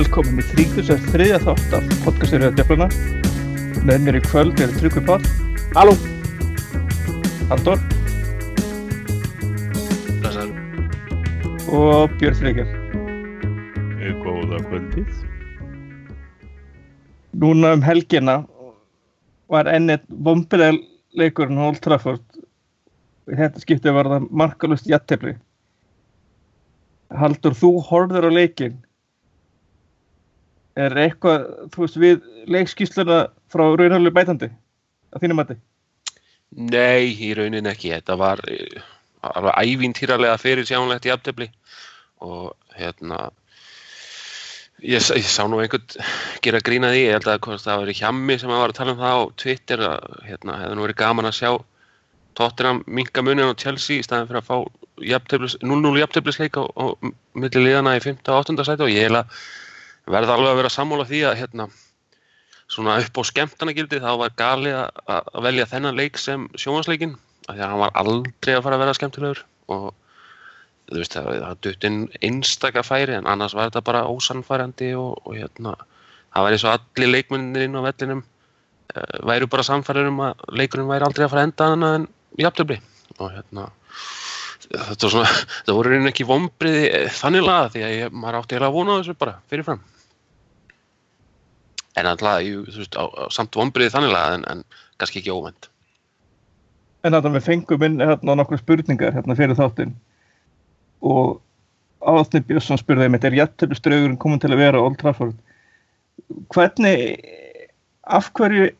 Velkomin í 33. þátt af podcasturinn Djöfluna. Með mér í kvöld er Tryggvi Pál, Halló Halldór Blessar. og Björn Freygjör. Góða kvöldið. Núna um helgina var ennið vombileg leikurinn Old Trafford. Í þetta skiptið var það markalust jattefli. Halldór, þú horfður á leikin. Er eitthvað, þú veist, við leikskísluna frá raunhaldið bætandi? Að þínum mati? Nei, í raunin ekki. Þetta var eh, alveg ævintýralega fyrir sjánlegt í aftefli og hérna ég, ég sá nú einhvern gera grína því, ég held að það var hjammi sem að var að tala um það á Twitter að hérna, hefði nú verið gaman að sjá Tottenham minka munin á Chelsea í staðin fyrir að fá jafnteflis- 0-0 jafnteflisleik á, á milli liðana í 5. og 8. sæti og ég held að verða alveg að vera sammála því að hérna svona upp á skemmtanagildi þá var gali að að velja þennan leik sem sjónvarsleikin af því að hann var aldrei að fara að vera skemmtilegur og þú veist það, það dutt inn einstaka færi en annars var þetta bara ósannfærandi og, og hérna það var eins og allir leikmennir inn á vellinum uh, væru bara samfærir um að leikurinn væri aldrei að fara að enda annað en jafntöfli og hérna þetta, svona, þetta voru reynin ekki vombriði þannig laga því að ég, maður átti eiginlega að vona þessu bara fyrirfram. En alltaf, þú veist, á, á, samt vombriði þannig laga en, en kannski ekki óvænt. En þetta við fengum inn hérna nokkur spurningar hérna fyrir þáttinn. Og Átni Björnsson spurði einmitt er jættöflustraugurinn komin til að vera Old Trafford? Hvernig af hverju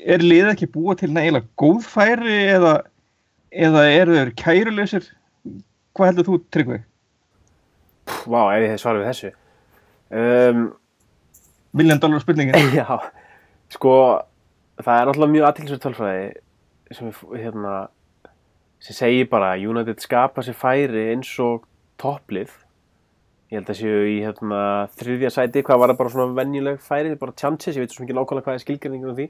er liðið ekki búið til nægilega góð færi eða, eða eru þeir kæruleysir hvað heldur þú Tryggvi? Vá, ef ég hef svarið við þessu. Um, Million dollar spurningin. Já, sko það er náttúrulega mjög aðtilsverð tölfræði sem, hérna, sem segir bara að United skapa sér færi eins og topplið. Ég held að séu í hérna, þriðja sæti, hvað var það bara svona venjuleg færi, bara chances, ég veit svo mikið nákvæmlega hvað er skilgjörningur um því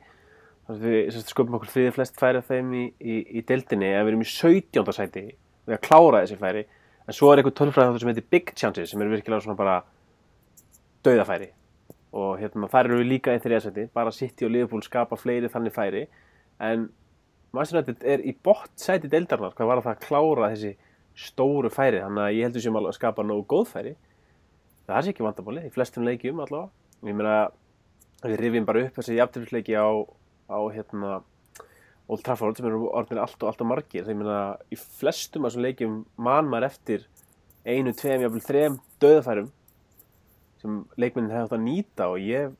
við sem sköpum okkur þriðja flest færi af þeim í, í, í deildinni en við erum í 17. sæti við að klára þessi færi. En svo er eitthvað tölfræði sem heitir big chances sem eru virkilega svona bara dauðafæri og hérna, þar eru við líka í þriðasæti bara City og Liverpool skapa fleiri þannig færi. En Manchester United er í bótt sæti deildarnar hvað var það að klára þessi stóru færi. Þannig að ég heldur sem alveg að skapa nógu góð færi. Það sé ekki vandabóli í flestum leikjum allavega. Við rifjum bara upp þessi jafntöfisleiki á, á hérna Old Trafford sem eru orðinir allt og allt og margir. Ég meina í flestum af þessum leikjum man maður eftir einu, tveim, jafnvel þrem döðafærum sem leikmennin hefði átt að nýta og ég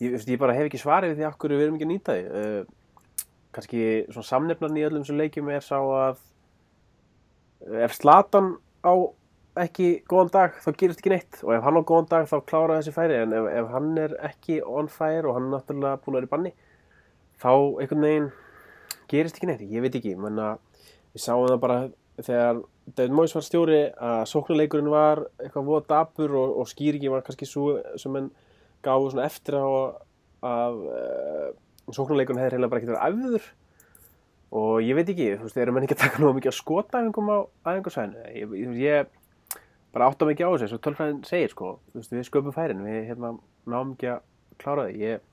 ég, ég, ég bara hef ekki svarið við því hverju við erum ekki að nýta því. Uh, kannski svona samnefnan í öllum þessum leikjum er sá að uh, ef Slatan á ekki góðan dag þá gerist ekki neitt. Og ef hann á góðan dag þá klára þessi færi. En ef, ef hann er ekki on fire og hann er náttúrulega búin að vera í banni þá einhvern veginn gerist ekki neitt, ég veit ekki menna, við sáum það bara þegar David Moyes var stjóri að sóknuleikurinn var eitthvað voða dapur og, og skýringi var kannski svo sem enn gáðu svona eftir á að uh, sóknuleikurinn hefði reynilega bara ekkert verið æfður. Og ég veit ekki, þú veist, erum enn ekki að taka náðu mikið að skota æfingum á æfingarsvæðinu ég, ég, ég bara átta mikið á þessu eins og tölfræðin segir sko, þú veist, við sköpum færin við hérna náum ekki að klára því. Ég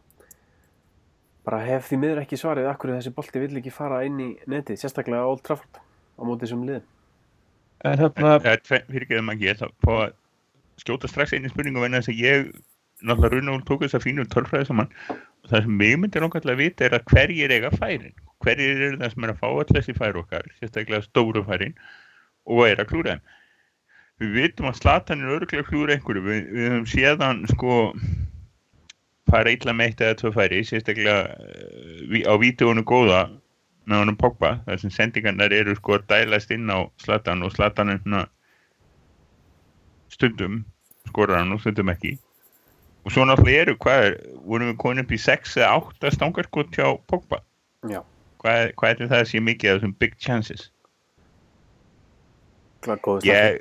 bara hef því miður ekki svarið af hverju þessi bolti vill ekki fara inn í netið, sérstaklega á Old Trafford á móti þessum liðum. En hérna, Það er tve- fyrirgeðum ekki, ég ætla að fá að skjóta strax einu spurningu vegna þess að ég náttúrulega raun og tók þess að fínu tölfræði saman og það sem mig myndir náttúrulega að vita er að hverjir eiga færin. Hverjir eru það sem er að fá allir þessi færi okkar sérstaklega stóru færin og er að klúra þeim við vitum að Slatan er öruglega klúra einhverju. Við, við höfum séðan sko fara illa með eitt eða tvö færi sérstaklega uh, á vídeónu góða með honum Pogba þar sem sendingarnar eru sko að dælast inn á Slatan og Slatan er svona stundum skorar hann og stundum ekki. Og svo náttúrulega eru, hvað er vorum við komin upp í 6 eða 8 stangarskot hjá Pogba? Já, hvað, hvað er það að sé mikið af þessum big chances? Klart góðu ég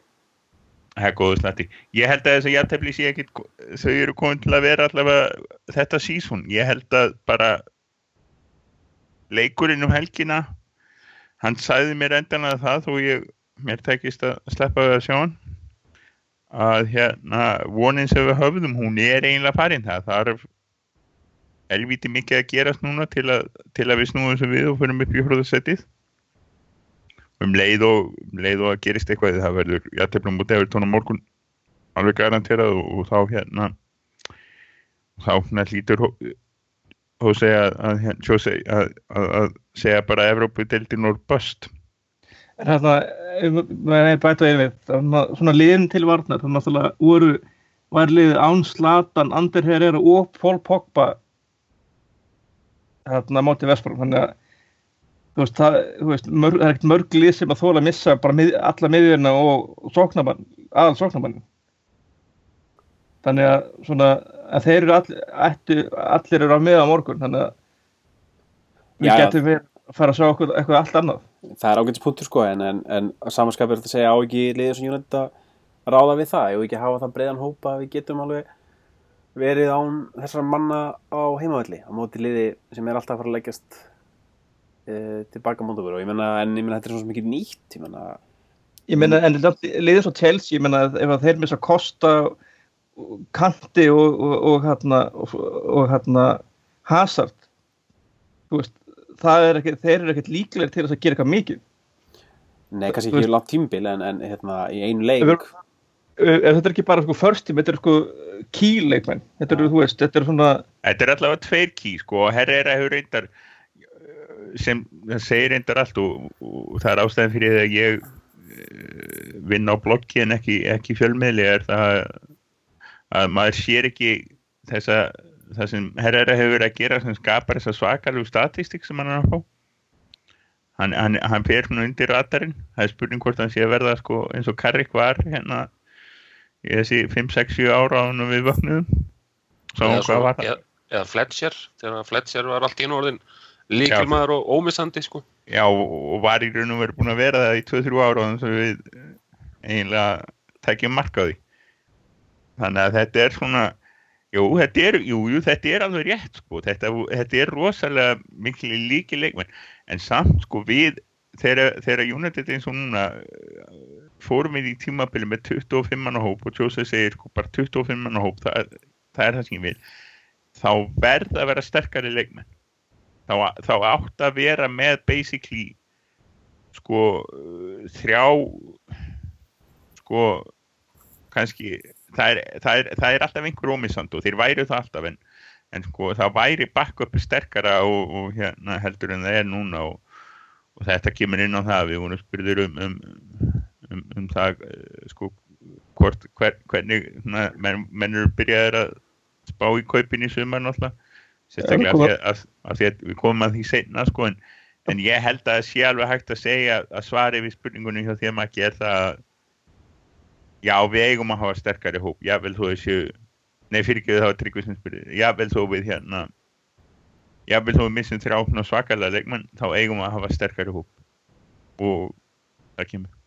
það er góðu slatti ég held að þess að jættefli sé ekkit þau eru komin til að vera allavega þetta sísón, ég held að bara leikurinn um helgina hann sagði mér endanlega það þó ég mér tekist að sleppa við að sjá hann að hérna vonin sem við höfðum, hún er eiginlega farin. Það þarf elvíti mikið að gerast núna til að, til að við snúum þessu við og fyrir upp í hróðasettið um leið og, um leið og að gerist eitthvað það verður jætteflum út eða tónum morgun alveg garanterað og, og þá hérna þá hérna hlýtur Hósi að, að, að, að segja bara að Evrópu-deildin voru bust. En hérna, maður er bætað einvið, svona liðin til varnar, þannig að það voru, var liðið Án Slatan, Ander Herrera og Pól Pogba hérna mótið Vesparum, þannig að þú veist, það, þú veist, mörg, það er ekkert mörg lið sem að þóla að missa bara mið, alla miðjurna og sóknamann, aðal sóknamann. Þannig að svona, að þeir eru all, ættu, allir eru á miða á morgun, þannig að við Já, getum við að fara að sjá okkur eitthvað allt annað. það er ágætis punktur sko en, en, en samanskapir þetta að segja á ekki liðið sem United að ráða við það og ekki hafa það breiðan hópa við getum alveg verið án þessara manna á heimavalli á móti liði sem er alltaf að fara að leggjast e, tilbaka mótafur og ég menna en ég menna þetta er svona svo mikið nýtt ég menna Ég meina, en liðið svo Chelsea, ég meina, ef að þeir missa Kosta, Kanti og, og, og hérna, og, og hérna Hazard, þú veist, það er ekki, þeir eru ekkert líklegir til þess að gera eitthvað mikið. nei kannski ekki langt tímbil en, en hérna í einu leik. Ef Ef þetta er ekki bara sko first team, þetta er sko key leikmenn, þetta eru, þú veist, þetta er svona, Þetta er allavega tveir ký sko og Herrera hefur reyndar uh, sem það segir reyndar allt og, og það er ástæðan fyrir því að ég uh, vinn á bloggi en ekki, ekki fjölmiðli er það að maður sér ekki þessa, það sem Herrera hefur verið að gera sem skapar þessa svakalegu statistik sem hann er að fá. Hann, hann, hann fer svona undir radarinn. Það er spurning hvort hann sé að verða sko eins og Karrik var hérna í þessi 5-6-7 ára á hann við vöknuðum. Sáum eða, eða, Fletcher þegar Fletcher var allt í einu orðin líkilmaður og ómissandi sko. Já, og og var í raun og verið búin að vera það í 2-3 ára þannig að við eh, eiginlega tekjum marka á því. Þannig að þetta er svona, jú, þetta er, jú, jú, þetta er alveg rétt, sko, þetta, þetta er rosalega mikil líki leikmenn, en samt, sko, við, þegar, United eins og núna eh, fórum við í tímabili með 25 manna hóp og Jose segir, sko, bara 25 manna hóp, það, það er það sem ég vil, þá verð að vera sterkari leikmenn þá, þá átt að vera með basically sko þrjá sko kannski það er, það er, það er alltaf einhver ómissand og þeir væru það alltaf en, en sko það væri backupi sterkara og, og hérna heldur en það er núna og, og þetta kemur inn á það við vorum spurður um um, um, um það eh, sko hvort, hver, hvernig menn, menn eru byrjaðir að spá í kaupin í sumar náttúrulega sérstaklega af því að, að, að því að við komum að því seinna sko en, en ég held að það sé alveg hægt að segja að svari við spurningunum hjá þér maður er það að já við eigum að hafa sterkari hóp. Jável þó þessu nei fyrir ekki það var tryggvið sem spurði. Jável þó við hérna jável þó við missum þrjá svakalega leikmenn þá eigum að hafa sterkari hóp. Og það kemur.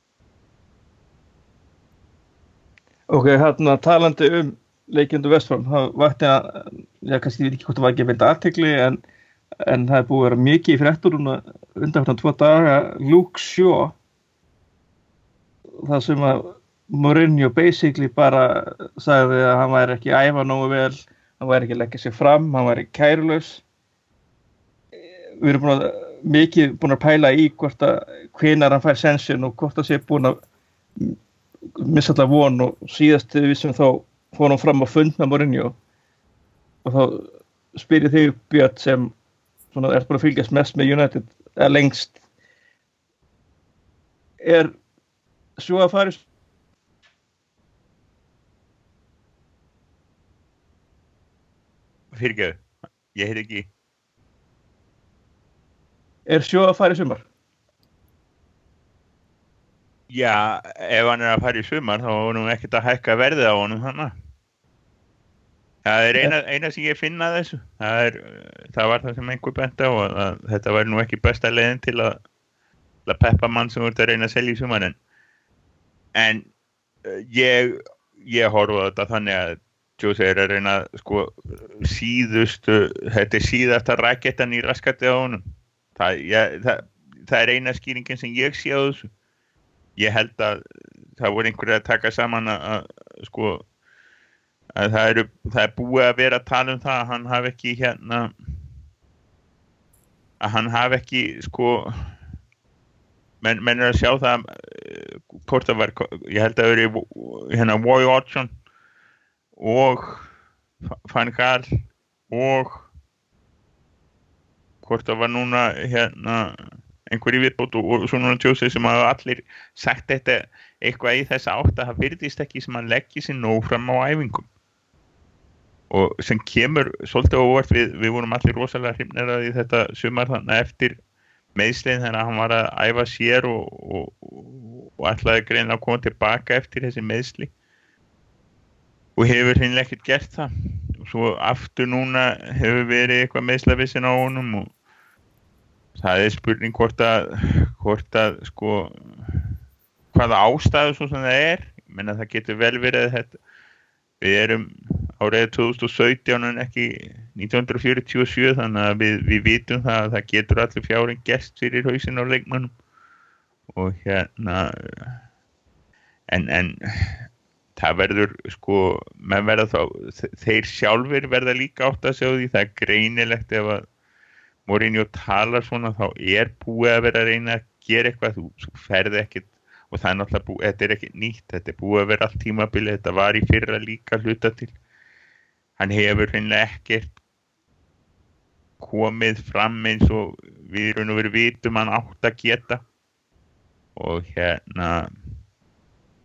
Ok, hérna talandi um leikjöndu vestfram, það vakti að, já, kannski ég veit ekki hvort það var ekki að beita aðtegli en, en það er búið að vera mikið í fréttur undanfjörðan tvo daga, Luke Shaw það sem að Mourinho basically bara sagði að hann væri ekki æfa nógu vel, hann væri ekki að leggja sér fram, hann væri kærulaus. Við erum búin að mikið búin að pæla í hvort að hvenar hann fær sensin og hvort að sé búin að missa allar von og síðast við vissum þá fór hann fram á fund með Mourinho. Og þá spyrir þig Björn sem svona er bara að fylgjast mest með United eða lengst er svo að fara í fyrirgeðu, ég heit ekki. Er sjó að fara í sumar? Já, ef hann er að fara í sumar þá er hann ekkert að hækka verðið á honum þannig það er eina, eina sem ég finna þessu. Það, er, það var það sem einhver bent á að, þetta væri nú ekki besta leiðin til að, að peppa mann sem voru að reyna að selja í sumar en, en eh, ég ég horfa þetta þannig að Jose er að reyna sko síðustu, þetta er síðasta rakettan í raskati á honum. Það, ég, það, það er eina skýringin sem ég sé á þessu. Ég held að það voru einhverju að taka saman að, að sko að það, eru, það er búið að vera að tala um það að hann hafi ekki hérna að hann hafi ekki sko menn, menn er að sjá það eh, hvort það var, ég held að það veri hérna Roy Hodgson og Van Gaal og hvort það var núna hérna einhverju viðbót og, svona tjósið sem hafa allir sagt þetta eitthvað í þess átt að það virðist ekki sem að leggja sér nóg fram á æfingum og sem kemur svolítið óvart við, við vorum allir rosalega hrimneraði þetta sumar þannig eftir meðslegin þannig að hann var að æfa sér og, og, og ætlaði greina að koma tilbaka eftir þessi meðsli og hefur hinnlega ekkert gert það. Og svo aftur núna hefur verið eitthvað meðslavissin á honum og það er spurning hvort að hvort að sko hvaða ástæðu svo sem það er. Menna það getur vel verið þetta við erum árið 2017 en ekki 1947 þannig að við, við vitum það að það getur allir fjárin gest fyrir hausin á leikmannum og hérna en, en það verður sko verða þá, þeir sjálfur verða líka átt að sjá því það er greinilegt ef að Mourinho talar svona þá er búið að vera að reyna að gera eitthvað. Þú ferði ekkert og það er náttúrulega búið, þetta er ekki nýtt þetta er búið að vera allt tímabilið, þetta var í fyrra líka hluta til hann hefur reynilega ekkert komið fram eins og við erum að vera vitum hann átt að geta. Og hérna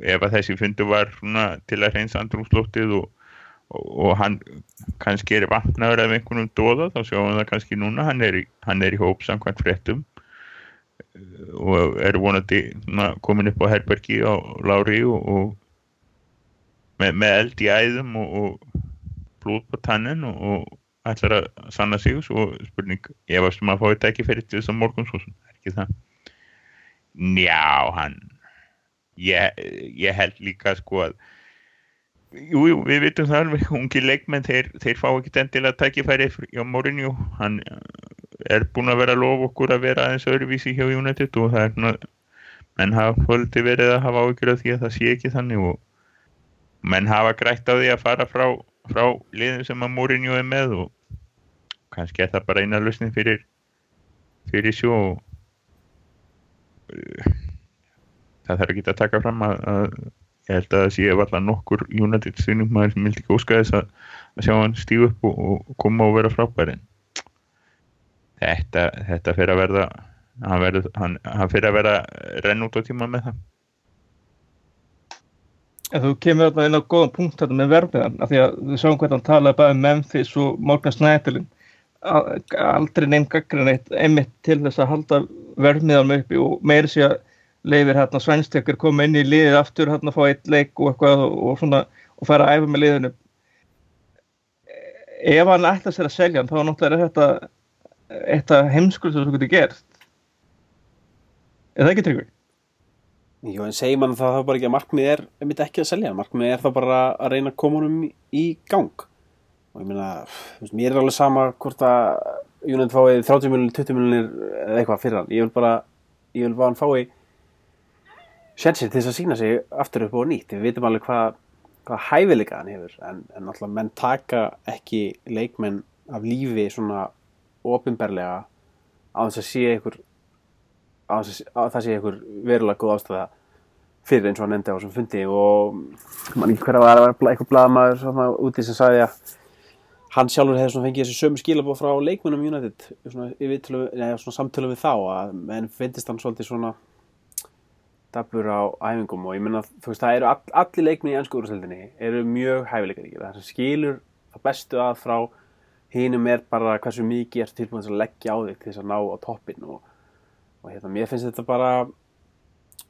ef að þessi fundu var til að reynsa andrúmslóttið og, og, og hann kannski er vatnaður af einhvernum dóða þá sjáum við það kannski núna. Hann er í, í hóp samkvæmt fréttum. Og er vonandi na, komin upp á herbergi á Lári og, og með, með eld í æðum og blóð på tannin og ætlar að sanna sig. Og spurning, ég varst um að fá þetta ekki fyrir til þess að morgun svo er ekki það? Njá, hann. Ég, ég held líka sko að jú, jú, við vitum það alveg ungi leikmenn, þeir, þeir fá ekki endilega tækifæri hjá Mourinho. Hann er búin að vera að lofa okkur að vera aðeins öðruvísi hjá United og það er svona menn hafa földi verið að hafa af því að það sé ekki þannig og menn hafa grætt á því að fara frá, frá liðum sem að Mourinho er með og kannski er það bara eina lusnin fyrir fyrir sjó og það þarf ekki að taka fram að, að ég held að það sé valla nokkur United stundum maður sem vildi ekki óska þess að, að sjá hann stíu upp og, og koma og vera frábæri þetta, þetta fyrir að verða hann, hann, fyrir að vera renn út á tíma með það En þú kemur alltaf inn á góðan punkt þetta með verfiðan, af því að við sjáum hvernig hann talaði bara um Memphis og Morgan Snædilin aldrei nefn gaggrinn eitt einmitt til þess að halda verfiðan uppi og meiri sé að leifir hérna svænstekar koma inn í liðið aftur hérna að fá eitt leik og eitthvað og, og svona og fara að æfa með liðinu. Ef hann ætla sér að selja hann þá náttúrulega er þetta eitthvað heimskull sem þú getur gert. Er það ekki tryggvig? Jú en segir mann það þá bara ekki að markmið er einmitt ekki að selja, markmið er þá bara að reyna að koma honum í gang. Og ég meina, mér er alveg sama hvort að Júnend fái 30 miljonir, 20 miljonir eða eitthvað fyrir hann, ég vil bara ég vil bara hann fái sjensir til þess að sína sig aftur upp og nýtt. Við veitum alveg hvað hva hæfileika hann hefur en, en náttúrulega menn taka ekki leikmenn af lífi svona ofinberlega á þess að sé einhver að það sé einhver verulega góð ástæða fyrir eins og hann nefndi á þessum fundi og mann ekki hverja var eitthvað bladamæður úti sem sagði að hann sjálfur hefði fengið þessi sömu skilabóð frá leikmennum United samtölu við þá að menn finnist hann svolítið svona dabur á æfingum og ég menna þú veist það eru all, allir leikminni í ennsku úrstældinni eru mjög hæfileikaríkir. Það skilur það bestu að frá hínum er bara hversu mikið er tilbúin að leggja á þig til þess að ná á toppin og, og hérna mér finnst þetta bara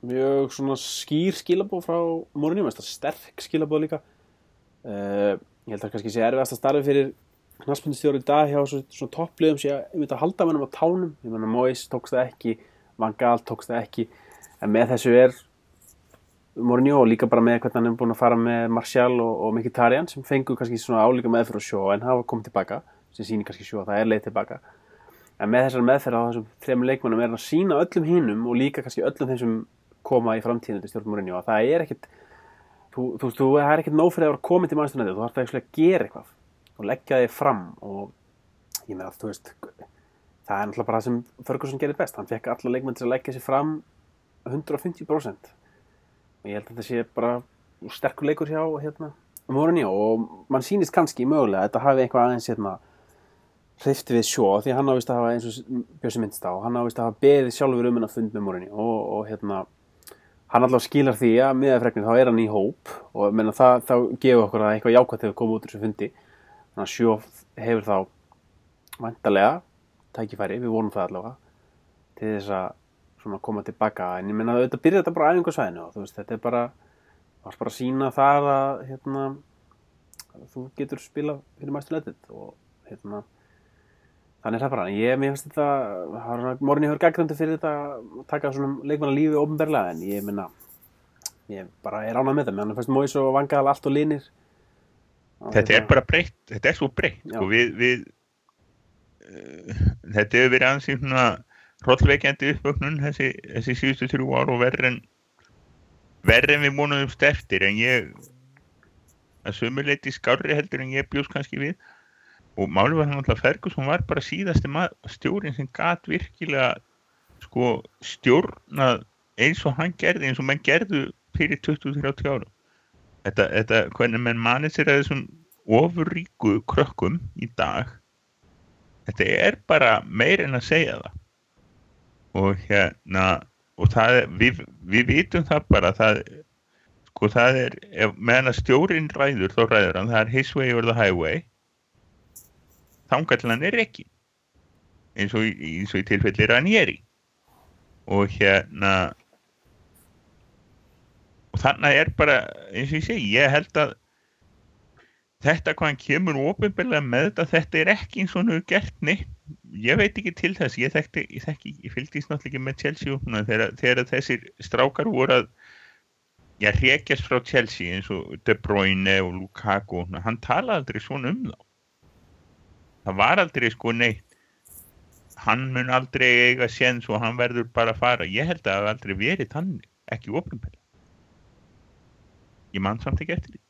mjög svona skýr skilabóð frá Mourinho, sterk skilabóð líka. Uh, ég held að kannski sé erfiðast að starfi fyrir knaspundistjóri í dag hjá svona, svona toppliðum sem ég myndi að halda mennum á tánum. Ég menna Mois tókst það ekki Van Gaal tókst það ekki. En með þessu er Mourinho líka bara með hvernig hann er búin að fara með Martial og, og Mkhitaryan sem fengur kannski svona álíka meðferð á sjó en hafa komið tilbaka sem sýnir kannski sjó að það er leið tilbaka en með þessar meðferð á þessum þrejum leikmannum er hann að sína öllum hinnum og líka kannski öllum þessum koma í framtíðinu til stjórn Mourinho að það er ekkit þú, veist, þú, er ekkit nóg fyrir að vera komið til United, þú þarf það að gera eitthvað og leggja þig fram og ég meina, þú veist það er náttúrulega bara það sem Ferguson gerir best. Hann fekk alla leikmenn til að leggja sig fram 150% og ég held að þetta sé bara sterkur leikur hjá hérna, Mourinho og mann sýnist kannski mögulega að þetta hafi eitthvað aðeins hérna, hrifti við sjó því að hann ávist að hafa eins og Björsi minnst á hann ávist að hafa beðið sjálfur um hennar fund með Mourinho og, og hérna hann alltaf skilar því að miðafregnir þá er hann í hóp og menna, það, þá gefur okkur að eitthvað jákvæmt hefur komið út úr þessu fundi. Þannig að sjó hefur þá vantarlega tækifæri, við vonum það allavega til þess að koma tilbaka. En ég menna auðvitað byrja þetta bara æfingarsvæðinu og veist þetta er bara bara að sína þar að hérna að þú getur spila fyrir mæstu letið og hérna þannig er það bara, ég, mér finnst þetta morgunni hefur gaggrandi fyrir þetta að taka svona leikmanna lífi ofnberlega en ég minna, ég bara er ánað með það, mér finnst Móis og Vangal allt og linir. Þetta er bara breytt, þetta er svo breytt sko, við, við uh, þetta hefur verið ansýn svona hrollveikjandi uppvöknun þessi, þessi síðustu þrjú ár og verður en við múnum eftir en ég að sömuleiti skárri heldur en ég bjóst kannski við og málið var hann alltaf Ferguson var bara síðasti stjórinn sem gat virkilega sko stjórnað eins og hann gerði eins og menn gerðu fyrir 20-30 árum. Þetta, þetta hvernig menn manið sér að þessum ofurríku krökkum í dag þetta er bara meir en að segja það. Og hérna og það við, við vitum það bara það sko það er, meðan að stjórin ræður þá ræður hann, það er his way or the highway þangað til hann er ekki eins og, eins og í tilfelli Ranieri. Og hérna og þannig er bara eins og ég segi, ég held að þetta hvað hann kemur ofinbeglega með þetta, þetta er ekki eins og hann hefur gert neitt. Ég veit ekki til þess, ég þekkti ég, þekki, ég fylgdist náttúrulega ekki með Chelsea þegar, þegar þessir strákar voru að já, hrekjast frá Chelsea eins og De Bruyne og Lukaku, hann talaði aldrei svona um þá það var aldrei sko neitt. Hann mun aldrei eiga séns og hann verður bara að fara. Ég held að það hafi aldrei verið þannig ekki ofinbeglega ég man samt ekki eftir því.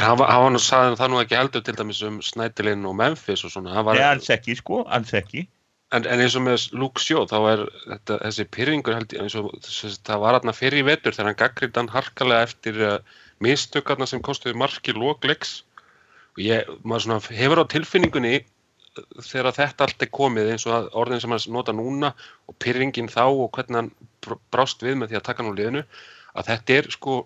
Hann var, hann var nú sagði það nú ekki heldur til dæmis um Snædilinn og Memphis og svona. Hann Var, Nei, alls ekki sko, alls ekki. En, en eins og með Luke Shaw, þá er þetta, þessi pyrringur held ég, eins og þess- það var hann fyrir í vetur þegar hann gaggrind hann harkalega eftir uh, mistökarna sem kostuði marki lókleiks og ég, maður svona hefur á tilfinningunni þegar þetta allt er komið eins og orðin sem hann nota núna og pyrringin þá og hvernig hann br- brást við með því að taka úr liðinu að þetta er sko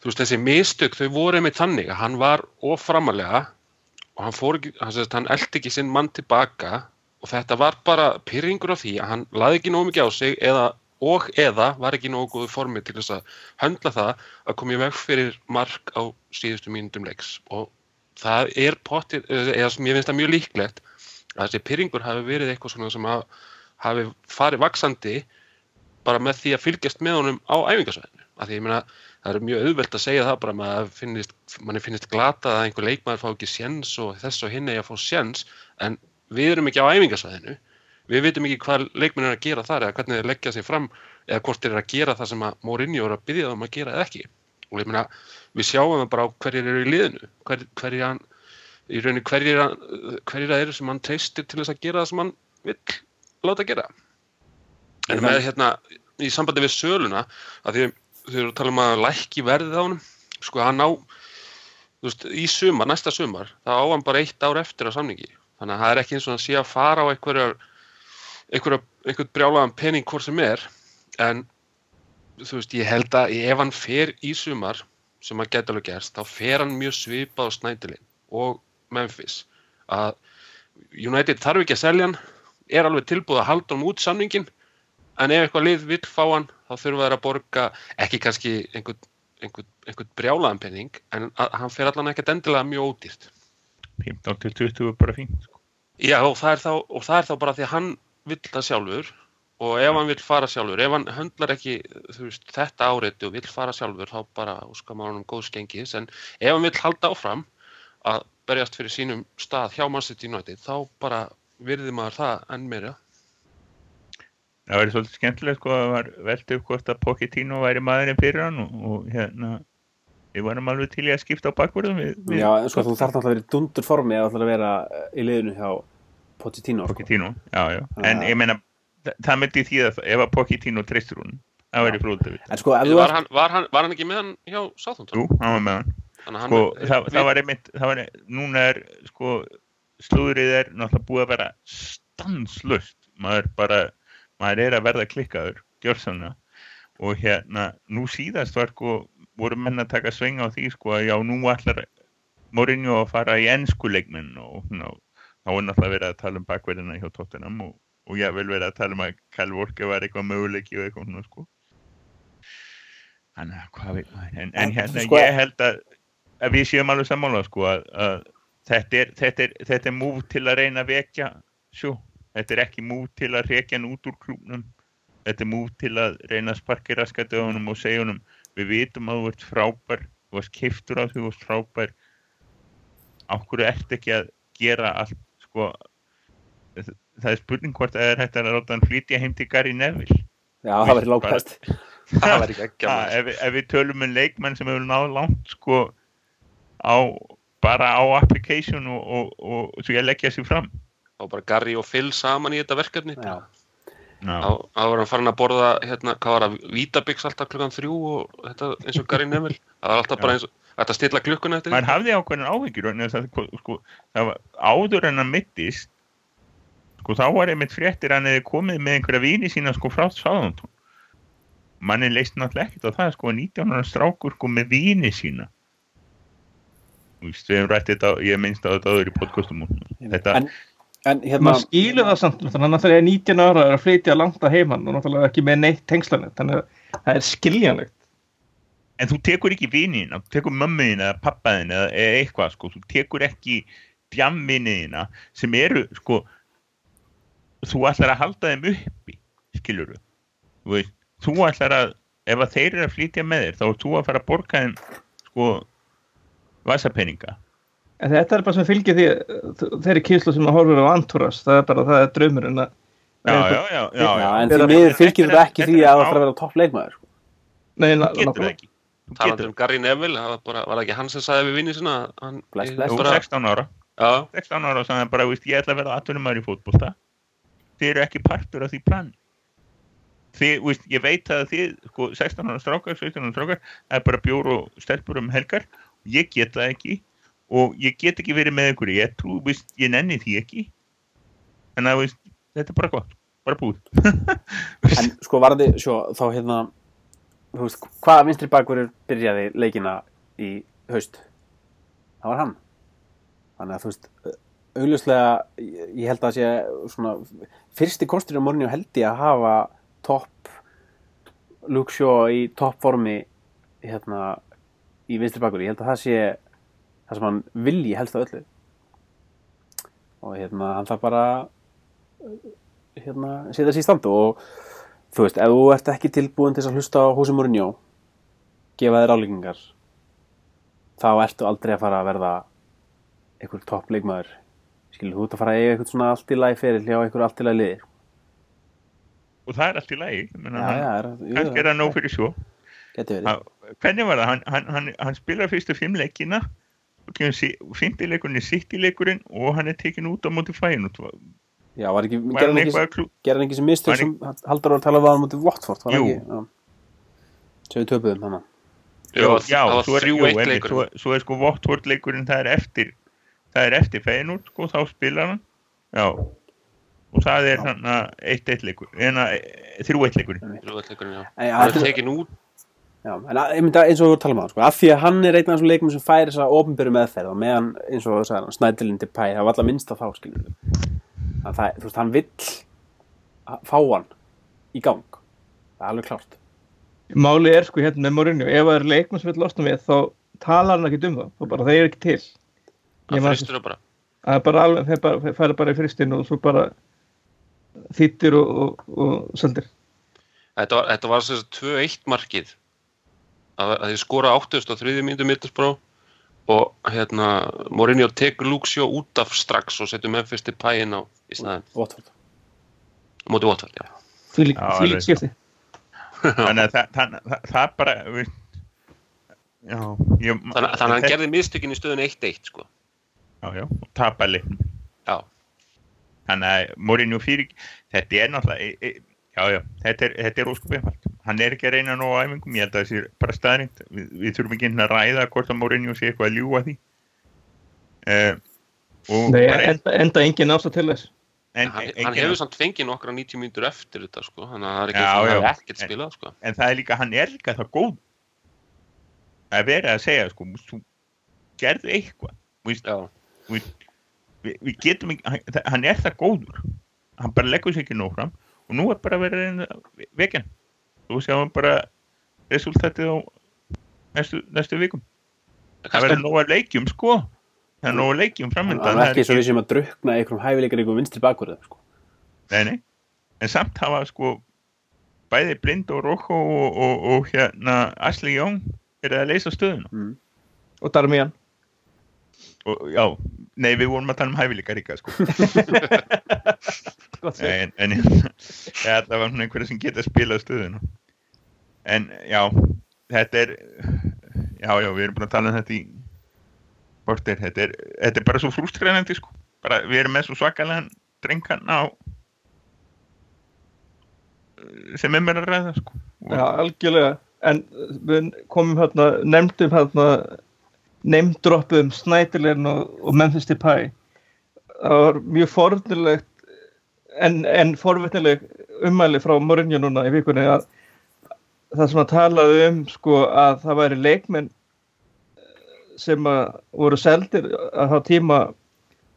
þú veist þessi mistök þau voru einmitt þannig að hann var oframalega og hann fór ekki, hann, hann eldi ekki sinn mann tilbaka og þetta var bara pyrringur af því að hann laði ekki nógu mikið á sig eða, og eða var ekki nógu góðu formi til þess að höndla það að koma í veg fyrir mark á síðustu mínútum leiks. Og það er pottir, eða sem ég finnst það mjög líklegt að þessi pyrringur hafi verið eitthvað svona sem haf- hafi farið vaksandi bara með því að fylgjast með honum á æfingasvæðinu. Af því ég meina það er mjög auðvelt að segja það bara að maður finnist, manni finnist glata að einhver leikmaður fá ekki séns og þess og hinn eigi að fá séns en við erum ekki á æfingasvæðinu. Við vitum ekki hvað leikmenn er að gera þar eða hvernig þeir leggja sig fram eða hvort þeir eru að gera það sem að Mourinho er að byggja þeim að gera eða ekki og ég meina við sjáum það bara á hverjir eru í liðinu. Hver, hverjir hann í rauninni hverjir, hann- það eru sem hann treystir til þess að gera það sem hann vill láta gera. En með hérna í sambandi við söluna að því þau eru að tala um að lækki verðið á honum sko hann á veist, í sumar, næsta sumar þá á hann bara eitt ár eftir á samningi. Þannig að það er ekki eins og hann sé að fara á einhverjar einhverja, einhvern brjálaðan pening hvort sem er. En þú veist, ég held að ef hann fer í sumar sem að geta alveg gerst, þá fer hann mjög svipað á Snædilin og Memphis að United þarf ekki að selja hann er alveg tilbúið að halda hann út samningin en ef eitthvað lið vill fá hann þá þurfa þær að borga ekki kannski einhvern, einhvern, einhvern brjálaðan penning en hann fer allan ekkert endilega mjög ódýrt 15 til 20 er bara fínt sko. Já og það er þá, og það er þá bara því að hann vill það sjálfur og ef hann vill fara sjálfur, ef hann höndlar ekki veist, þetta áreiti og vill fara sjálfur þá bara óskar maður hann um góðs gengis. En ef hann vill halda áfram að berjast fyrir sínum stað hjá Manchester United þá bara virði maður það enn meira. Það væri svolítið skemmtilegt sko að það var velt upp hvort að Pochettino væri maðurinn fyrir hann og, og hérna við varum alveg til í að skipta á bakvörðum. Við, við Já, en sko þú þarf náttúrulega að vera í dundur formi að að vera eh, í liðinu hjá Pochettino sko. Pochettino, já, já, en ég meina það myndi því að ef að Pochettino treystur hún, það væri En sko, ef þú Var ert hann, var, hann, var hann ekki með hann hjá Southampton? Jú, hann var með hann. Þannig að sko, hann, það, það var einmitt það var, núna er sko slúðrið er náttúrulega búið að vera stanslust maður bara, maður er að verða klikkaður gjörsanna og hérna, nú síðast var sko voru menn að taka sveng á því sko að já, nú ætlar Mourinho að fara í ennsku leikminn og þá er náttúrulega verið að tala um bakverðina hjá Tottenham og, og ég vil verið að tala um að Kyle Walker var eitthvað möguleiki og eitthvað svona sko. Þannig að hvað veit maður? En, en hérna sko- ég held að, að við séum alveg sammála sko að, að þetta er, þetta er, þetta er múf til að reyna að vekja sjó, þetta er ekki múf til að rekja hann út úr klúbnum. Þetta er múf til að reyna að sparki honum og segja honum við vitum að þú ert frábær þú varst kiftur á því þú varst frábær. Ákveðu ert ekki að gera allt sko það er spurning hvort að það er hægt að láta hann flytja heim til Gary Neville. Já, það væri lágpæst það var ekki ekki Ha, ef, við- ef við tölum um leikmenn sem hefur náð langt sko á, bara á application og, og, og, og svo ég leggja sér fram. Þá bara Garri og Phil saman í þetta verkefni. Já, Já, þá þá var hann farin að borða hérna, hvað var það, Vítabix alltaf klukkan þrjú og þetta eins og Garri Neville? Það var alltaf bara eins og, þetta stilla klukkuna eftir maður hafði ákveðin að, sko, sko, það var áður en að mittist sko þá var einmitt fréttir að hann hefði komið með einhverja vini sína sko frá Sáðantón manni leist náttúrulega ekkert á það sko að 19 ára strákur sko með vini sína. Þú veist, við hefum rætt þetta, ég minnst á þetta áður í podcastum þetta, en, en hérna maður skilur það samt þannig að náttúrulega er 19 ára er að flytja langt að heimann og náttúrulega ekki með neitt tengslanett þannig að það er skiljanlegt. En þú tekur ekki viniðina, þú tekur mömmuðina eða pappaðina eða eitthvað sko, þú tekur ekki djamviniðina sem eru sko þú ætlar að halda þeim uppi skilur þú veist, þú ætlar að ef að þeir eru að flytja með þér þá er þú að fara að borga þeim sko vasapeninga en þetta er bara sem fylgir því þeirri kynslu sem maður horfir á Antúras það er bara það er draumurinn að já, já, já, já, Já, já. en því miður fylgir þetta ekki því að það þarf að vera topp leikmaður sko. Nei, það nákvæmlega. talandi getur um Garri Neville það var, bara, var það ekki hann sem sagði við vinni sinna að hann Bless, ég- bless. þú bara, 16 ára já, 16 ára og sagði bara, ég ætla að vera atvinnumæður í fótbolta þið eru ekki partur af því plan þið, veist, ég veit að þið sko, 16 ára strákar, 17 ára strákar það er bara bjór og stelpur um helgar. Ég get það ekki og ég get ekki verið með ykkur ég trú, veist, ég nenni því ekki. En það, veist, þetta er bara gott. Bara búið. En sko varði, sjó, þá hérna veist, hvaða vinstri bakverður byrjaði leikina í haust? Það var hann. Þannig að þú veist augljóslega, ég held að sé svona, fyrsti kostur á morgunni held ég að hafa topp Luke Shaw í topp formi hérna í vinstri bakverði, ég held að það sé það sem hann vilji helst af öllu. Og hérna hann þarf bara hérna setja sér í stand og þú veist, ef þú ert ekki tilbúin til að hlusta á Húsi Mourinho gefa þér álíkingar þá ertu aldrei að fara að verða einhver topp leikmaður skilur þú ert að fara að eiga eitthvað svona allt í lagi fyrir hjá einhver allt í lagi liði. Og það er allt í lagi já, já, er, kannski er það nóg fyrir svo. Geti verið. Hvernig var það, hann, hann, hann, hann spilar fyrstu fimm leikina fymtileikurinn er sittileikurinn og hann er tekin út á móti fæin út já, var ekki, var gerði hann hann eitthvað ekki, hann ekki sem mistök Var sem haldur að tala um að mútið Watford var Jú. ekki? Já. sem við töpuðum hann já, já, það var svo er, þrjú jú, leikur. svo, svo er sko Votvort leikurinn það er eftir það er eftir fæinút sko, þá spilar hann. Já. Og það er hann að eitt eitt leikur en að þrjú eitt leikur þrjú eitt leikurinn, já. Þetta- er tekin út. Já, en að, að eins og við talum á sko, af því að hann er einn af þessum leikum sem færi þess að ofnbyrju meðferð og meðan eins og sagði, hann snædilinn til pæ, það var alltaf minnst á þá skilur við það, það, þú veist, hann vill að- fá hann í gang. Það er alveg klárt. Máli er sko hérna með Mourinho ef það er leikmenn sem vil losna við þá talar hann ekki um það og bara það er ekki til Man- fristur það bara það er bara alveg, þeir bara, færi bara í fristinu og svo bara þýttir og, og, og seldir. Þetta var, þetta var sem sagt 2-1 markið. Að, að þið skora 83 mínútu mittusbrá og hérna Mourinho tekur Shaw út af strax og setur Memphis til pæin á í staðin Watford. Á móti Watford, já. Því lík Já, því lík alveg. skipti. Þannig að það, það, það, það bara við, já, ég, Þannig, þannig að hann gerði mistökin í stöðun 1-1 sko. Já, já, og tapa leiknum Já, þannig að Mourinho fyrir þetta er náttúrulega e, e, já, já, þetta er, þetta er óskup einfalt. Hann er ekki að reyna nóg á æfingum, ég held að það sé bara staðrind við, við þurfum ekki að ræða hvort að Mourinho sé eitthvað að ljúga því. Uh, og Nei, bara, enda, enda engin ástæð til þess. En, hann, hann hefur samt fengið nokkra 90 mínútur eftir þetta sko. Þannig að það er ekki Já, já. hafi ekkert spilað sko. en það er líka, hann er líka það góð að vera að segja sko, þú gerðu eitthvað Já, við, við getum ekki, hann, það- hann er það góður. Hann bara leggur sér ekki nóg fram og nú er bara verið vekjan þú sjáum bara resultatið á næstu, næstu vikum. Það verður nóg að leikjum sko. Það er nóg að leikjum hann framöndan var ekki svo við sem að drukna í einhverjum hæfileikar einhverjum vinstri bakverðum sko. nei, nei. en samt hafa sko bæði Blind og Rocco og, og, og hérna Ashley Young er að leysa stöðuna. Mm. og Darmian og já, nei við vorum að tala um hæfileika líka sko en, en ja, það var svona einhverja sem geta að spila stöðuna. En já þetta er já já við erum búin að tala um þetta í bortir, þetta er, þetta er bara svo frústrænandi sko, bara við erum með svo svakalega drengan á sem er að ræða sko. Já, algjörlega. En við komum hérna nefndum hérna nefndroppum Snædilegn og, og Memphis Depay. Það var mjög forvitnilegt en, en forvitnileg ummæli frá Mourinho núna í vikunni að það sem að talaði um sko að það væri leikmenn sem að voru seldir að hafa tíma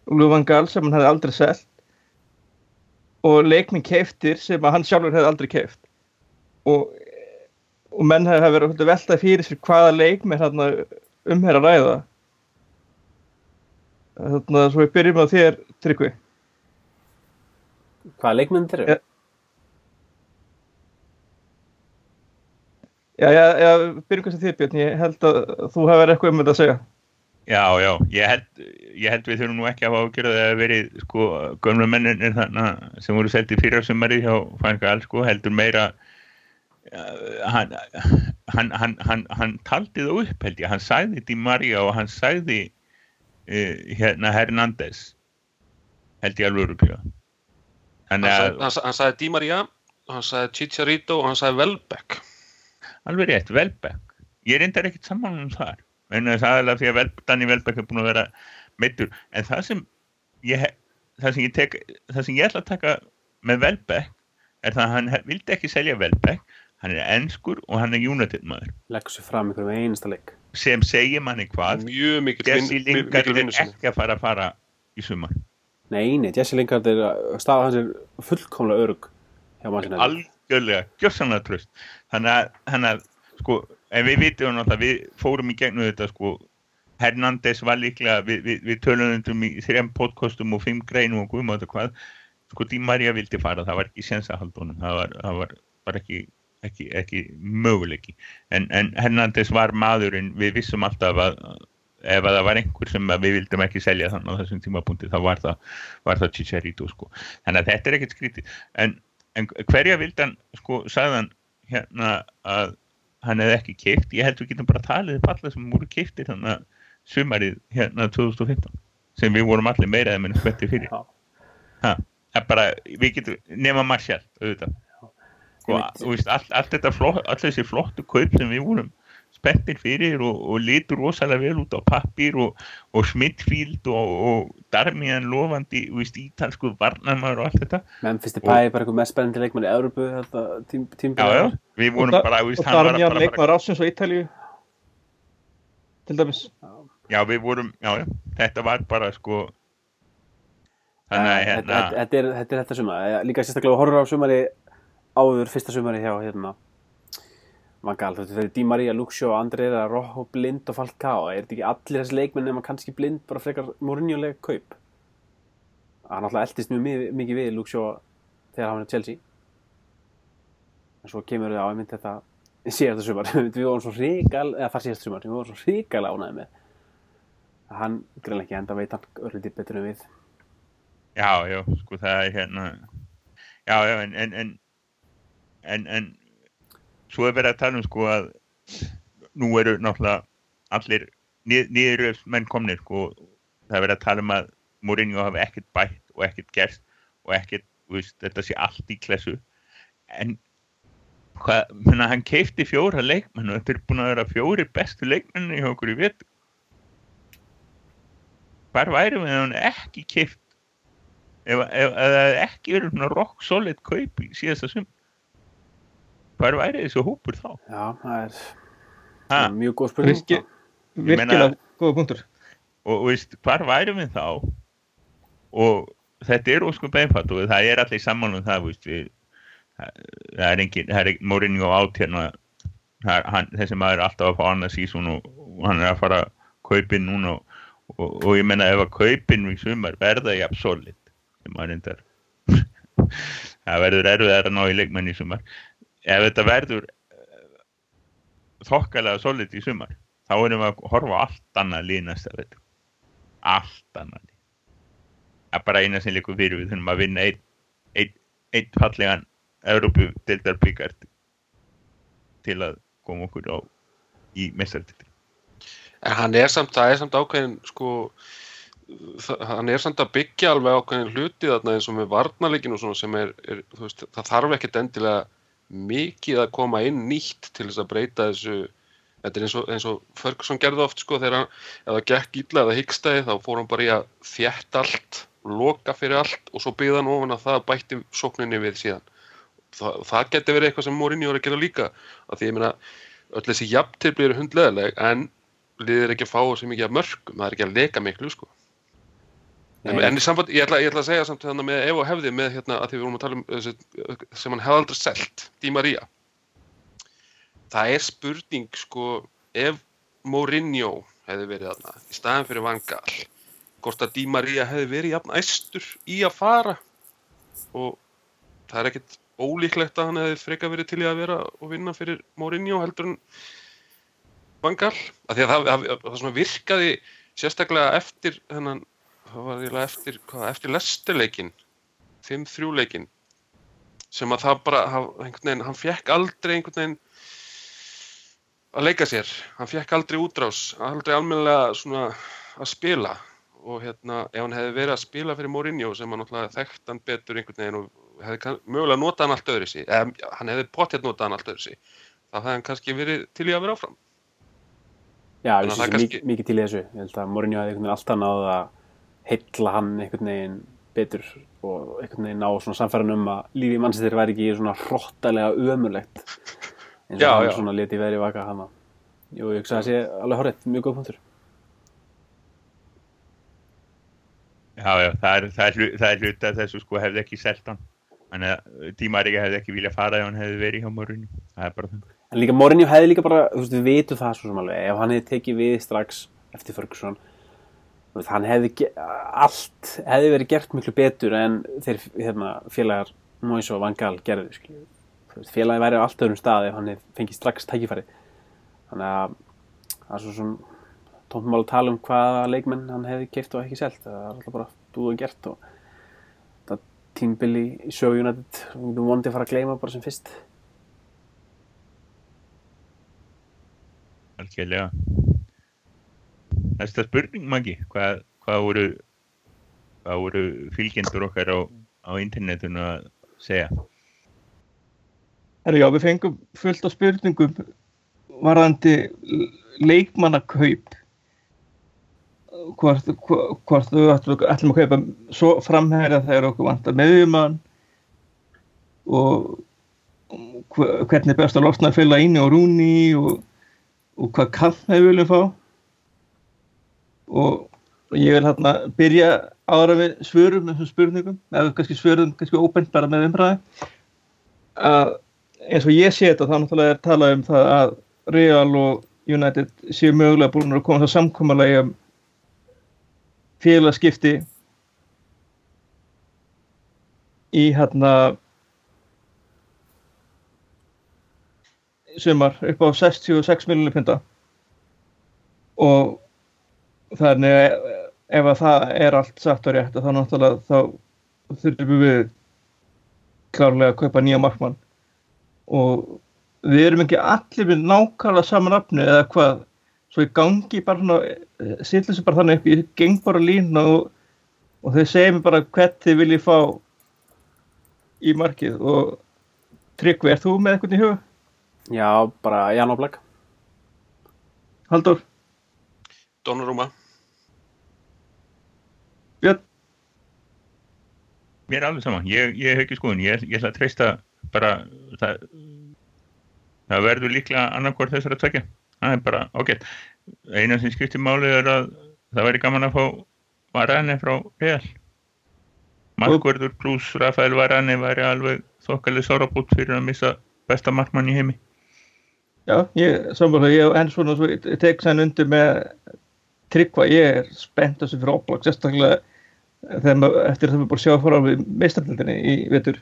Luvan Gaal sem hann hefði aldrei selt og leikmenn keiftir sem að hann sjálfur hefði aldrei keift og, og menn hefði verið að velta fyrir sér hvaða leikmenn hérna um hér að ræða þannig að svo við byrjum á þér Tryggvi hvaða leikmenn þeir eru? Ja. Já, já, já, byrjum kannski þér Björn, ég held að þú hefur eitthvað um þetta að segja Já, já, ég held, ég held við þurfum nú ekki að hafa ágjörð að það hafi verið sko gömlu menninir þarna sem voru seldi fyrir sumari hjá Fangal sko heldur meira uh, hann, hann, hann, hann, hann taldi það upp held ég, hann sagði Di Maria og hann sagði uh, hérna Hernández held ég alveg öruglega hann, sagði Di Maria hann sagði Chicharito og hann sagði Welbeck. Alveg rétt, Velbek ég reyndar ekkert saman um þar. En það er aðalega því að Danny Velbek er búin að vera meittur, en það sem ég, það sem ég tek það sem ég ætla að taka með Velbek er það að hann vildi ekki selja Velbek hann er enskur og hann er United maður. Leggur sér fram einhverjum einasta leik. Sem segir manni hvað Jesse Lingard er ekki að fara að fara í sumar. Nei, nei, Jesse Lingard er staða hans er fullkomlega örug algjörlega, gjörsanlega tröst þannig að, þannig að sko, en við vitum náttúrulega, við fórum í gegnum þetta sko, Hernández var líklega við, við, við tölunum í þrejum podcastum og fimm greinum og þetta hvað. Sko, Di Maria vildi fara, það var ekki séns að halda honum, það var, það var bara ekki ekki, ekki möguleiki. En, en Hernández var maðurinn. Við vissum alltaf að ef að það var einhver sem við vildum ekki selja þannig á þessum tímapunkti þá var það, það Chicharito sko. þannig að þetta er ekkert skrítið. En, en hverja vildi hann sko, sagði hann hérna að hann hefði ekki keift, ég held við getum bara talið upp alla sem voru keiftir þannig að sumarið hérna 2015 sem við vorum allir meira eða minni spetti fyrir. Ha, bara, við getum nema Marshall auðvitað sko, veist, all, allt þetta flott, all þessi flottu kaup sem við vorum spenntir fyrir og, og litur rosalega vel út á pappir og, og Smithfield og, og Darmian veist, ítalsku varnarmar og allt þetta. Memphis Depay er bara einhver mest spennandi leikmann í Európu þetta tím, tím, já, já, við vorum Og Darmian leikmaður ásins og Ítalíu til dæmis. Já, við vorum, já, já, þetta var bara sko þannig að Þetta- hérna þetta er þetta er Eh, líka sérstaklega horfur á sumari áður fyrsta sumari hjá hérna Vangal, þetta er Di Maria, Luxio, Andrea, Rojo, Blind og Falcao er þetta ekki allir þessi leikmenn nema kannski Blind bara frekar morinjuleg kaup? Hann alltaf eldist mjög mi- mikið við Luxio þegar hann í Chelsea. En svo kemur það á einmitt þetta síðasta sumar. Við vorum svo ríkal, eða það síðasta sumar við vorum svo ríkal ánæði með. Hann greinlega ekki enda veit hann örlítið betur en við. Já, já, sko það er hérna Já, já, en, en, en en, en svo er verið að tala um sko að nú eru náttúrulega allir nið, niður menn komnir sko, og það er verið að tala um að Mourinho hafi ekkert bætt og ekkert gerst og ekkert, veist, þetta sé allt í klessu. En hvað, menna, hann keipti fjóra leikmenn og þetta er búin að vera fjóri bestu leikmenni hjá okkur í vetu hvar væri við ef hann ekki keipt ef það ekki verið svona rock solid kaup í síðasta sum hvar væri þessu hópur þá? Já, það er ha? mjög góð spurning. Virki- virkilega góða punktur. Og og veist, hvar væri við þá? Og þetta er óskum beinfatt og það er allir saman um það veist, við, það, það er engin það er hérna. Það er, hann, þessi maður er alltaf að fá annað sísón og, og hann er að fara að kaupin núna og, og, og ég menna ef að kaupin í sumar verða jafn solid sem maður reyndar það verður erfiðar að ná í leikmenn í sumar ef þetta verður eh, þokkalega solid í sumar þá erum við að horfa allt annað lið næsta veit allt annað það er bara eina sem líkur fyrir við þurfum að vinna einn ein, ein fallegan Európu deildar byggart til að koma okkur á í mestartildi En hann er samt, það er samt ákveðin sko, hann er samt að byggja alveg ákveðin hluti þarna eins og með varnarleikinu og svona sem er, er veist, það þarf ekkert endilega mikið að koma inn nýtt til þess að breyta þessu. Þetta er eins og, eins og Ferguson gerði oft sko þegar hann, ef það gekk illa eða hyggstæði þá fór hann bara í að þjætt allt loka fyrir allt og svo byggða hann ofan að það bætti sókninni við síðan. Það, það geti verið eitthvað sem Mourinho er að gera líka að því ég meina öll þessi jafntefli eru hundleðileg en liðir ekki að fá þessi mikið af mörgum það er ekki að leka miklu sko en, en í samband, ég ætla, ég ætla að segja samt þannig með ef og hefði með hérna að því við vorum að tala um sem hann hefði aldrei selt Di Maria. Það er spurning sko ef Mourinho hefði verið þarna í staðan fyrir Van Gaal hvort að Di Maria hefði verið jafn æstur í að fara. Og það er ekkit ólíklegt að hann hefði freka verið til í að vera og vinna fyrir Mourinho heldur en Van Gaal. Af því að það, það, það svona virkaði sérstaklega eftir þennan, það var eiginlega eftir, hvað, eftir lesturleikin 5-3 leikin sem að það bara, hann, einhvern veginn, hann fekk aldrei einhvern veginn að leika sér, hann fekk aldrei útrás, aldrei almennilega svona að spila og hérna, ef hann hefði verið að spila fyrir Mourinho sem hann náttúrulega þekkt hann betur einhvern veginn og hefði mögulega notað hann allt öðru sí, eða hann hefði potið notað hann allt öðru sí, þá hefði hann kannski verið til í að vera áfram. Já, ég kannski- mikið, til í þessu. Ég held að Mourinho hefði alltaf náð að heilla hann einhvern veginn betur og einhvern veginn ná svona samfæran um að lífi mannsættir væri ekki svona hrottalega ömurlegt eins og Já, hann já. svona leti veðri vaka hana. Jú, ég hugsa að það sé alveg horrið, mjög góð punktur. Já, já, það er, það er, það er hluta þessu sko hefði ekki selt hann þannig að tímaríka hefði ekki viljað fara ef hann hefði verið hjá Mourinho það er bara þannig En líka Mourinho hefði líka bara, þú veist, við vitum það svo sem alveg, ef hann hefði tekið við strax eftir Ferguson, hann hefði, allt hefði verið gert miklu betur en þeir hérna, félagar Mois og Van Gaal gerðu, skilju. Félagi væri á allt öðrum stað ef hann fengið strax tækifæri. Þannig að það er svo svona tómtum að tala um hvaða leikmenn hann hefði keift og ekki selt. Það er alltaf bara búið og gert og það tímbili í United, við vondið að fara að gleyma bara sem fyrst. algjörlega Næsta spurning Maggi hvað, hvað voru hvað voru fylgjendur okkar á, á internetinu að segja? Herra, já, við fengum fullt af spurningum varðandi leikmannakaup. Hvort, hvort, við ætlum, að kaupa svo framherja þegar okkur vantar meðjumann og hve- hvernig er best að losna að fylla inni og rúni og, og hvað kall við viljum fá og ég vil hérna byrja ára við svörum þessum spurningum. Eða kannski svörum kannski óbent bara með umræði að eins og ég sé þetta þá náttúrulega er talað um það að Real og United séu mögulega búin að koma það samkomalagi um félagskipti í hérna sumar upp á 66 miljonir pinda og þannig að ef að það er allt satt og rétt þá náttúrulega þá þurfum við klárlega að kaupa nýja markmann. Og við erum ekki allir við nákvæmlega saman afnu eða hvað. Svo í gangi bara svona sýtlir sem bara þannig upp, ég geng bara lín og, og þau segja mér bara hvert þið viljið fá í markið. Og Tryggvi, er þú með eitthvað í huga? Já, bara Jan Oblak. Haldur, Donnarúma, Björn, Mér er alveg saman, ég, ég hef ekki skoðun, ég, ég ætla að treysta bara, það, það verður líklega annarkvort þessar að tvekja, það er bara ágætt. Eina sem skiptir máli er að það væri gaman að fá Varane frá Real. Markverður pluss Rafael Varane væri alveg þokkalið sárabút fyrir að missa besta markmann í heimi. já, ég, samfélag, ég en svona svo, ég tek sæn undir með Tryggva, ég er spennt þessu fyrir Oblak, sérstaklega maður, eftir það við búin að sjá fara við meistardildinni í vetur.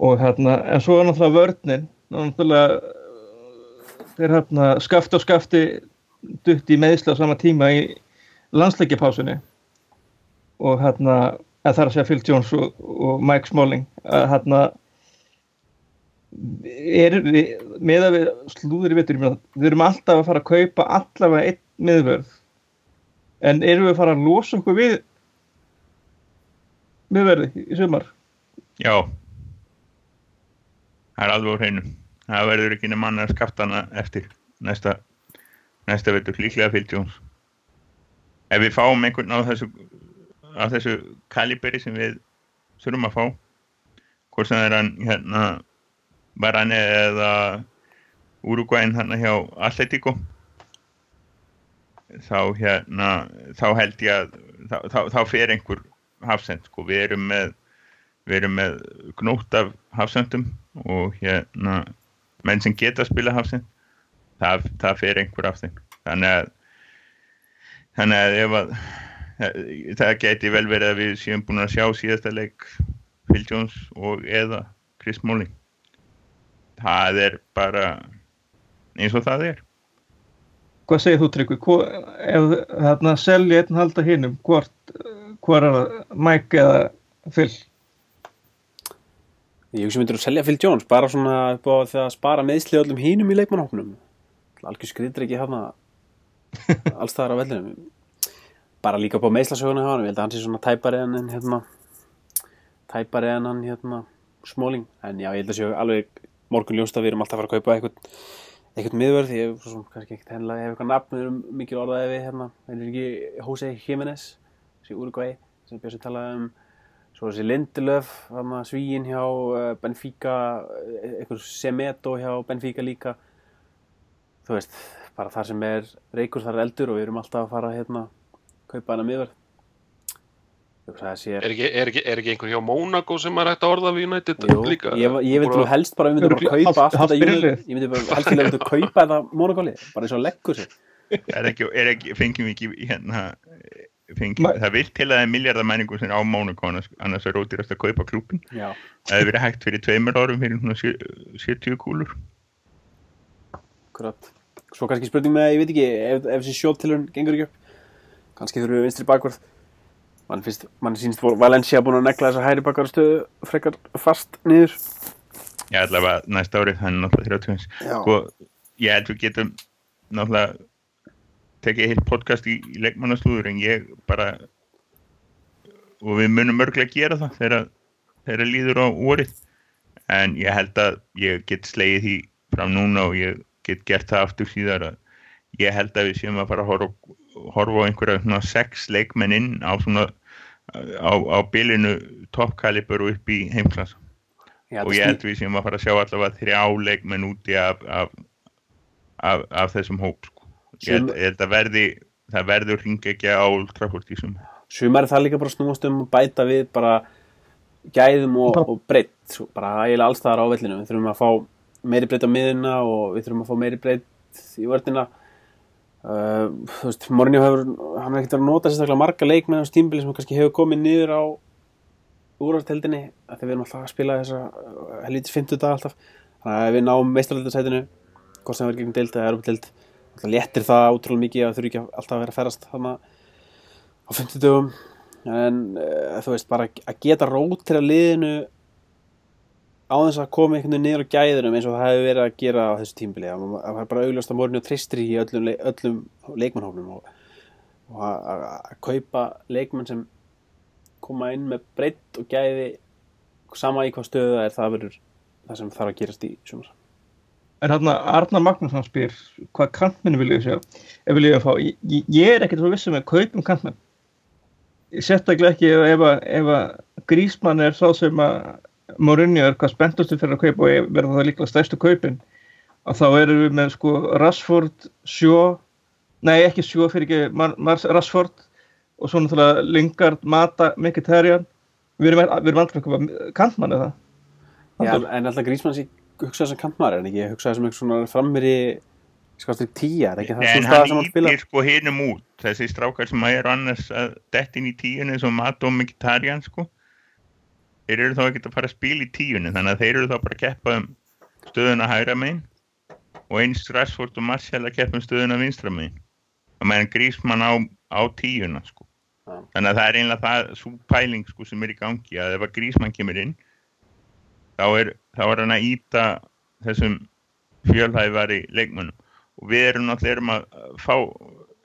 Og hérna, en svo er náttúrulega vörninn, náttúrulega þeir hérna skafti og skafti dutt í meðsla á sama tíma í landsleikjapásunni. Og hérna en það er að segja Phil Jones og, og Mike Smalling að hérna er við, með að við slúður í meina, við erum alltaf að fara að kaupa allavega einn miðvörð en erum við að fara að losa okkur við miðverði í sumar Já, það er alveg á hreinu. Það verður ekki nema annar skaftana eftir næsta, næsta vetur, líklega Jones. Ef við fáum einhvern á þessu, á þessu kaliberi sem við þurfum að fá, hvort sem er hann hérna Varane eða Uruguayin hérna hjá Atletico, þá hérna, þá held ég að, þá, þá, þá fer einhver hafsend, sko, við erum með við erum með gnótt af hafsendum og hérna menn sem geta að spila hafsend það, það fer einhver af þeim. Þannig að þannig að ef að það, geti vel verið að við séum búin að sjá síðasta leik Phil Jones og eða Chris Smalling. Það er bara eins og það er hvað segir þú Tryggvi, ef hérna selja einn halda hinnum hvort, hvort er það Mike eða Phil Ég hugsa myndir að selja Phil Jones bara svona upp á því að spara meðsli öllum hínum í leikmannhóknum. Algjör skriður ekki hérna alls staðar á vellinu. Bara líka upp á meðslasöguna. Ég held að hann sé svona tæpari en, hérna tæpari en hann hérna smóling. En já, ég held að sé alveg morgun ljóst að við erum alltaf að fara að kaupa eitthvað eitthvað miðverð, ég hef svo sem kannski ekkert hennilega hef eitthvað nafn, við erum mikil orðaði við hérna, það er ekki Jose Jiménez þessi Uruguay, sem Björnsson talaði um Svo þessi Lindelöf, svíin hjá uh, Benfica, eh, einhver Semedo hjá Benfica líka. Þú veist, bara þar sem er reykur þar er eldur og við erum alltaf að fara hérna, kaupa hana miðverð. Ég hugsa að það sé... er ekki, er, ekki, er ekki einhver hjá Monaco sem er hægt að orða við United Jú, líka? ég, ég myndi nú helst bara, við myndum bara Örugglega kaupa allt þetta United, ég myndi bara helst að við myndum kaupa þetta Monaco-lið, bara eins og leggur sér. er ekki, er ekki, fengjum við ekki hérna fengjum, Ma- það vil til að það er miljardamæningu sem er á Mónaco annars, annars er rótirast að kaupa klúpin Já, það hefur verið hægt fyrir tveimur árum fyrir svona sjö- 70 kúlur akkurat. Svo kannski spurning með, ég veit ekki, ef, ef þessi sjóttilun gengur ekki upp, kannski þurfum við vinstri bakvörð. Man finnst, man sínst voru Valencia búin að negla þessa hæri bakvörð stöðu frekar fast niður. Já, allavega næsta árið, hann er náttúrulega 30 Já. sko, ég held við getum náttúrulega tekið heilt podcast í, í leikmannaslúður en ég bara og við munum mörglega gera það þegar, þegar líður á orið en ég held að ég get slegið því fram núna og ég get gert það aftur síðar að ég held að við séum að fara að horfa, horfa á einhverja svona sex leikmenn inn á svona á, á bilinu toppkalibur og upp í heimklassa Já, og ég held við séum að fara að sjá allavega þrjá leikmenn úti af, af, af, af þessum hóp sko. ég, held, að verði það verður hringa ekki á Old Trafford í sum Sumar er það líka bara snúast um að bæta við bara gæðum og, og breytt, svo bara eiginlega alls staðar á vellinu. Við þurfum að fá meiri breytt á miðuna og við þurfum að fá meiri breytt í vördina. Uh, þú veist, Mourinho hefur, hann er ekkert að nota sérstaklega marga leikmenn á stímbili sem kannski hefur komið niður á úrvarteldinni að við erum alltaf að spila þessa uh, helvítis 50 dag alltaf. Þannig að við náum meistaraldasætinu, hvort sem verður gegn deild eða erupdeild, alltaf léttir það ótrúlega mikið að þurfi ekki alltaf að vera að ferast þarna á 50 dögum en uh, þú veist bara að geta rót til að liðinu á þess að koma einhvern veginn niður á gæðunum eins og það hefur verið að gera á þessu tímbili að það er bara augljóst að Mourinho tristir í öllum, le- öllum leikmannhófnum og, og að, að, að kaupa leikmann sem koma inn með breytt og gæði sama í hvað stöðu það er það verður það sem þarf að gerast í sumar. En hérna Arnar Magnússon spyr hvað kantmennu viljið sjá? Ef viljið að fá, ég, ég- ég er ekkert svo vissum með kaupum kantmenn. Sérstaklega ekki ef, að- að Grísmann er sá sem að Mourinho er hvað spenntustu fyrir að kaupa og verða það líklega stærstu kaupin að þá erum við með sko Rashford, Shaw nei ekki Shaw fyrir ekki Mar Mars Rashford og svo náttúrulega Lingard, Mata, Mkhitaryan við erum, við erum aldrei að kaupa kantmann eða? Já, en alltaf Grísmann sé hugsaði sem kantmaður en ekki hugsaði sem eitthvað svona frammeri skastir tíja, er ekki það En svo stað sem hann ítir sko hinum út. Þessi strákar sem er annars að dettin í tíunni eins og Mato og Mkhitaryan sko þeir eru þá ekki að fara að spila í tíunni þannig að þeir eru þá bara að keppa um stöðuna hægra megin og eins Rashford og Martial að keppa um stöðuna vinstra megin. Og meðan Grísmann á, á tíuna sko. Þannig að það er einlega það svo pæling sko sem er í gangi að ef að Grísmann kemur inn þá er, þá er hann að íta þessum fjölhæfari leikmönnum. Og við erum náttúrulega erum að fá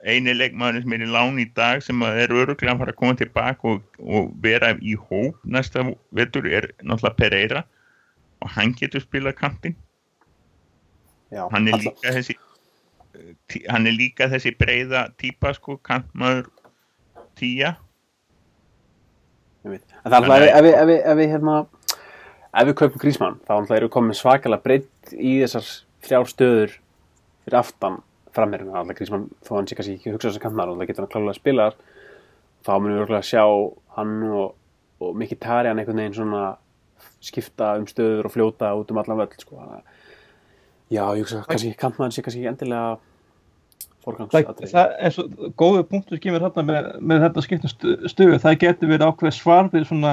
eini leikmaður sem er í lán í dag sem er öruglega að fara að koma tilbaka og, og vera í hóp næsta vetur er náttúrulega Pereira. Og hann getur spilað kantinn. Já, hann er alla- líka þessi hann er líka þessi breyða típa sko, kantmaður tíja. En það er alltaf, ef, ef, ef, ef, við hérna ef við kaupum Grísmann, þá alltaf erum við komið svakalega breytt í þessar þrjár stöður fyrir aftan framherjum alltaf Grísmann, þó hann sé kannski ekki hugsa þess að kannar og það getur hann klálega að spila þá munum við örugglega sjá hann og, og mikið Tarjan einhvern veginn svona skipta um stöður og fljóta út um allan völl sko. Að- Já, ég hugsa kannski kantmaður sé kannski ekki endilega það er svo góðu punktur skimur hérna með, með þetta skiptum stu- stöðu það getur verið ákveð svar við svona,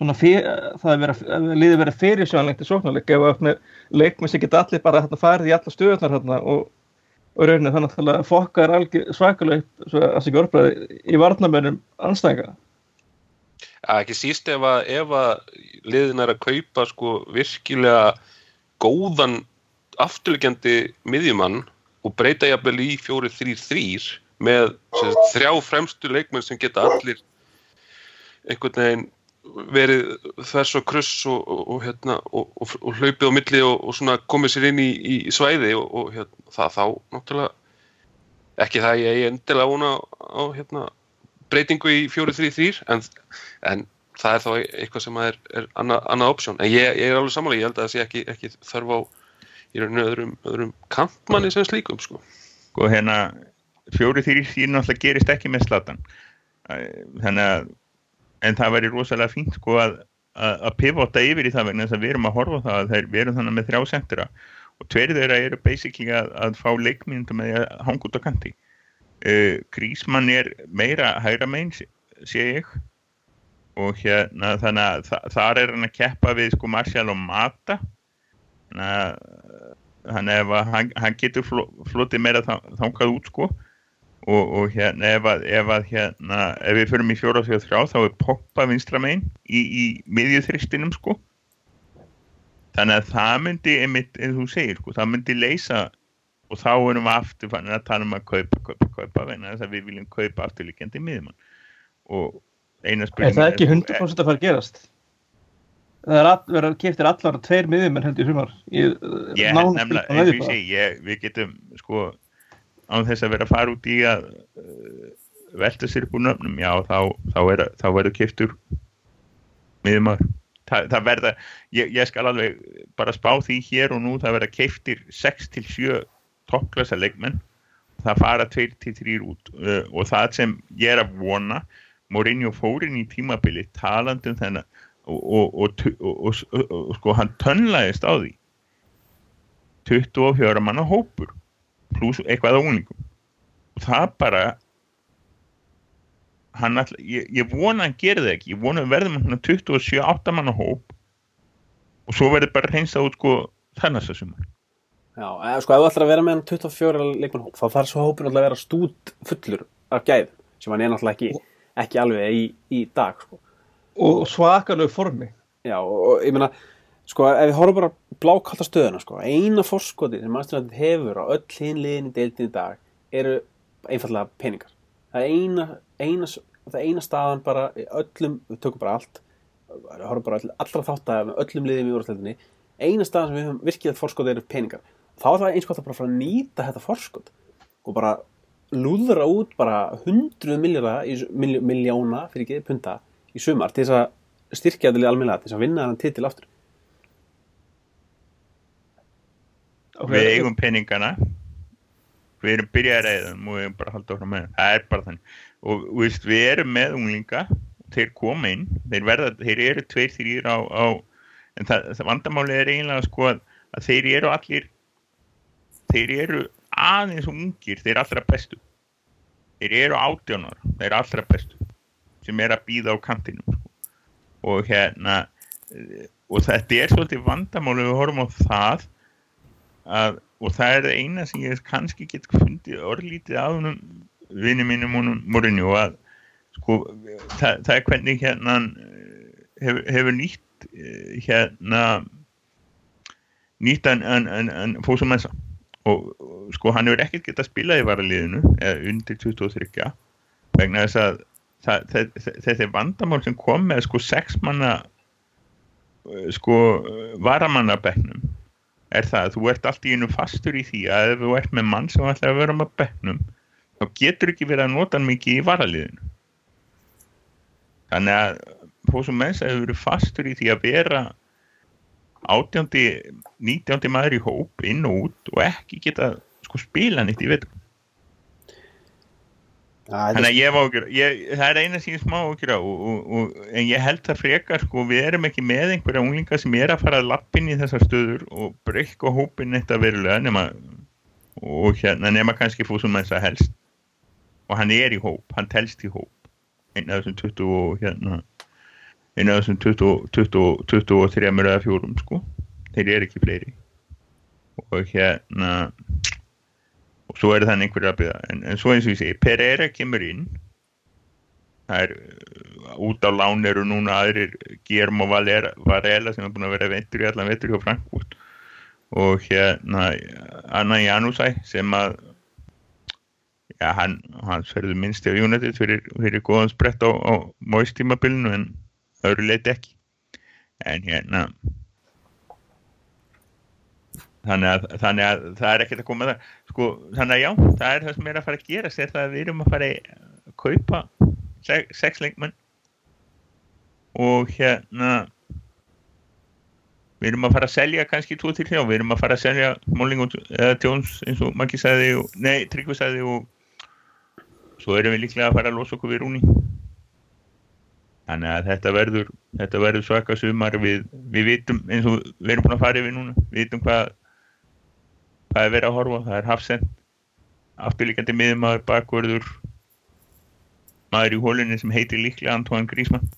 svona fyr, það er að liðið verið fyrirsjónlegt í sóknarleik ef að sem geta allir bara hérna, farið í alla stöðunar hérna, og, og rauninni þannig að það fokkar svakalega upp svo orðbræði í varnamönnum anstæðinga að ekki síst ef að, að liðin er að kaupa sko virkilega góðan afturlegjandi miðjumann og breyta jafnvel í 4-3-3 með sem sagt, þrjá fremstu leikmenn sem geta allir einhvern veginn verið þvers og kruss og, og, og, hérna, og, og, og hlaupið á milli og, og komið sér inn í, í svæði og, og hérna, það þá náttúrulega ekki það ég endilega vona á hérna, breytingu í 4-3-3 en, en það er þá eitthvað sem er, er annað, annað option en ég, ég er alveg samanlega, ég held að það sé ekki, ekki þörf á í rauninu öðrum, öðrum kantmanni sem slíkum sko. sko hérna fjóri þýri síðan náttúrulega gerist ekki með slatan þannig að en það væri rosalega fínt sko að að að pivota yfir í það vegna þess að við erum að horfa það að þeir við erum þannig með þrjá sendera og tveir þeirra eru basically að, að fá leikmyndum með að hanga út á kanti. Uh, Grísmann er meira hægra megin sé, ég. Og hérna þannig að þa þar er hann að keppa við sko Marcial og Mata. Þannig að hann, hann getur flotið meira þá- þangað út sko og, og hérna ef að, ef að hérna ef við förum í fjóra og þrjá þá er poppa vinstra megin í, í miðjuþristinum sko. Þannig að það myndi einmitt, eins og þú segir sko, það myndi leysa og þá erum við aftur fannin að tala um að kaupa, kaupa, kaupa þess að við viljum kaupa afturlíkjandi miðjumann. Og eina er spurning það ekki 100% að fara að gerast? Það er að vera keftir allar tveir miðjumenn held í sumar Ég held nefnilega, eins og ég segi, við getum sko án þess að vera að fara út í að uh, velta sér upp úr nöfnum, já þá, þá, er, þá verður kiptur miðumar Þa, það verða, ég, ég skal alveg bara spá því hér og nú það verða keiftir 6 til 7 toppklassa leikmenn. Það fara 2 til 3 út uh, og það sem ég er að vona Mourinho fórin í tímabili talandi um þennan og, og, og, og sko hann tönnlaðist á því. 24 manna hópur pluss eitthvað á úningum og það bara hann all, ég, ég vona að hann gerir það ekki. Ég vona að við verðum hann 27-8 manna hóp og svo verður bara reynsað út sko þennast að sumar. Já, eða, sko, ef þú ætlar að vera með hann 24 leikmann hóp, þá þarf svo hópin alltaf að vera stút fullur af gæð, sem hann er náttúrulega ekki, ekki alveg í, í dag, sko. og svakalegu formi. Já, og, og ég meina, sko, ef við horfum bara blákalta stöðuna, sko, eina forskoti sem United hefur á öll hinn liðin í deildin í dag eru einfallega peningar. Það er eina, eina, það er eina staðan bara í öllum, við tökum bara allt, við horfum bara all, allra þátt að öllum liðum í úrstældinni, eina staðan sem við höfum virkið forskoti eru peningar. Þá er það eins gott að bara fara að nýta þetta forskot og bara lúðra út bara hundruð miljóna, fyrir ekki, punta í sumar til þess að styrkja þetta lið almennilega, til þess að vinna þann titil aftur. Við eigum peningana. Við erum byrjað að reyða þeim og við erum bara halda okkur með. Það er bara þannig. Og veist, við erum með unglinga. Þeir koma inn, þeir verða þeir eru tveir þrýr á, á en það, það vandamáli er eiginlega sko að, að þeir eru allir þeir eru aðeins ungir. Þeir eru allra bestu. Þeir eru átjónar, þeir eru allra bestu sem er að býða á kantinum sko. og hérna eh, og þetta er svolítið vandamáli við horfum á það að, og það er eina sem ég kannski get fundið orðlítið húnum vinni mínum morinu að sko, það, það er hvernig hérna hefur, hefur nýtt eh, hérna nýtt en, en, en, en fósumensa og, og sko hann hefur ekkert getað spilað í varaliðinu undir 23 vegna þess að þetta er vandamál sem kom með sko sex manna sko varamannabeknum er það að þú ert allt í einu fastur í því að ef þú ert með mann sem ætlar að vera með bekknum þá getur ekki verið að nota hann mikið í varaliðinu. Þannig að Pósum Mensa hefur verið fastur í því að vera átjándi, nítjándi maður í hóp inn og út og ekki geta sko spila nýtt í vetum Þannig að ég ekki, ég, það er eina ég smá ekki á, en ég held það frekar sko, við erum ekki með einhverja unglinga sem er að fara að lappin í þessar stöður og breyka hópin þetta verulega nema, og hérna nema kannski fóðsum að helst. Og hann er í hóp, hann telst í hóp. Einn af þessum 20 og hérna einn af þessum 20, 20, 23 eða 4 sko, þeir eru ekki fleiri. Og hérna og svo er þannig einhverja að byrja en, en svo eins og ég segi, Pereira kemur inn. Það er uh, út á lán eru núna aðrir Guillermo Varela sem er búin að vera ventur í allan ventur hjá Frankfurt. Og hérna Anna Janusæ sem að já, hann, hann sverður minnst í United fyrir, fyrir góðan sprett á, á móistímabilinu en öðru leiti ekki. En hérna þannig að, þannig að það er ekkert að koma það sko, þannig að já, það er það sem er að fara að gera sér það að við erum að fara að kaupa sex, leikmenn. Og hérna við erum að fara að selja kannski 2-3 við erum að fara að selja Molling eða Jones eins og Maggi sagði og, nei, Tryggvi sagði og svo erum við líklega að fara að losa okkur við rúni. Þannig að þetta verður þetta verður svaka sumar. Við, við vitum eins og við erum búin að fara yfir núna við vitum hvað hvað er verið að horfa, það er Hafsend afturlíkandi miðumæður bakverður maður í hólunni sem heitir líklega Antoine Griezmann.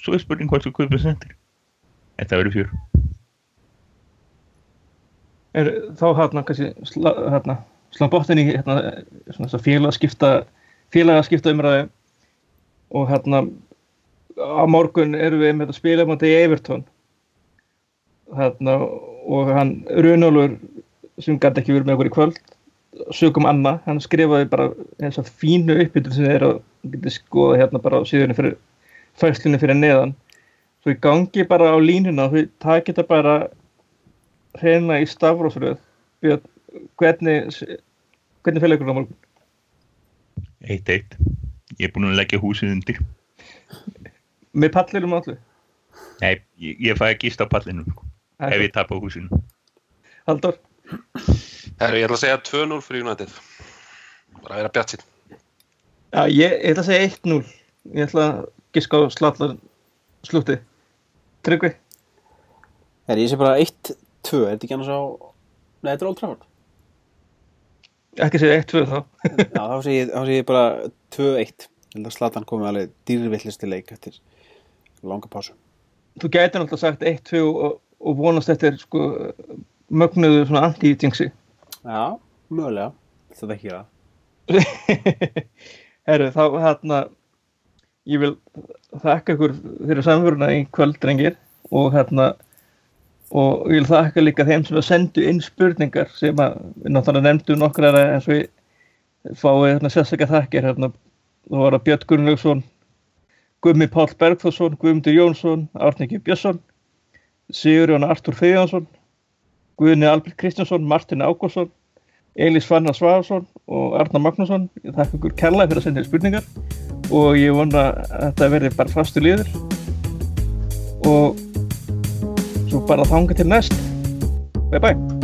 Svo er spurning hvort þú kaupir sendir þetta verður fjör. Er þá hérna kannski sla, hérna, bóttin í hérna, félagaskipta félagaskipta umræði og hérna á morgun erum við með að spila þetta í Evertón hérna og hann Runolur sem gæti ekki verið með okkur í kvöld. Sögum Anna, hann skrifaði bara þess að fínu uppbyttur sem þeir geti skoða hérna bara á síðunni fyrir fæslinni fyrir neðan. Í gangi bara á línuna þú takir þetta bara hreina í stafrósröð hvernig hvernig fylgir á morgun? Eitt eitt. Ég er búin að leggja húsið undir. Með pallinum allir? Nei, ég, ég fæ að gísta á pallinum sko, ef ég tap á húsinu. Haldur? Herru, ég ætla að segja 2-0 fyrir United. Bara að vera bjart sín. Já, ég, ég ætla að segja 1-0. Ég ætla að giska á slallar slúti. Tryggvi? Herri, ég sé bara 1-2. Er þetta ekki annars á... Nei, þetta er Old Trafford. Ekki segja 1-2 þá. Já, þá sé ég, þá sé ég bara 2-1. Ég held að Zlatan komi alveg dýrvillisti leik eftir langa pásu. Þú gæti náttúrulega sagt 1-2 og, og vonast eftir sko mögnuðu svona anti-jinxi. Já, mögulega. Þetta ekki það. Herru, þá hérna ég vil þakka ykkur fyrir samföruna í kvöld, reyngir og hérna og ég vil þakka líka þeim sem að sendu inn spurningar sem að við náttúrulega nefndum nokkrar eins og við fáið hérna sérstaklega þakkir hérna þú var að Björn Gunnlaugsson Gummi Páll Bergþórsson, Guðmundur Jónsson Árningi Björnsson Sigurjón Artur Fejansson Guðni Albert Kristjánsson, Martin Ágúrsson Elís Fannar Svafarsson og Arnar Magnússon. Ég þakka ykkur kærlega fyrir að senda inn spurningar og ég vona að þetta verði bara fastu liður. Og svo bara þanga til næst. Bye bye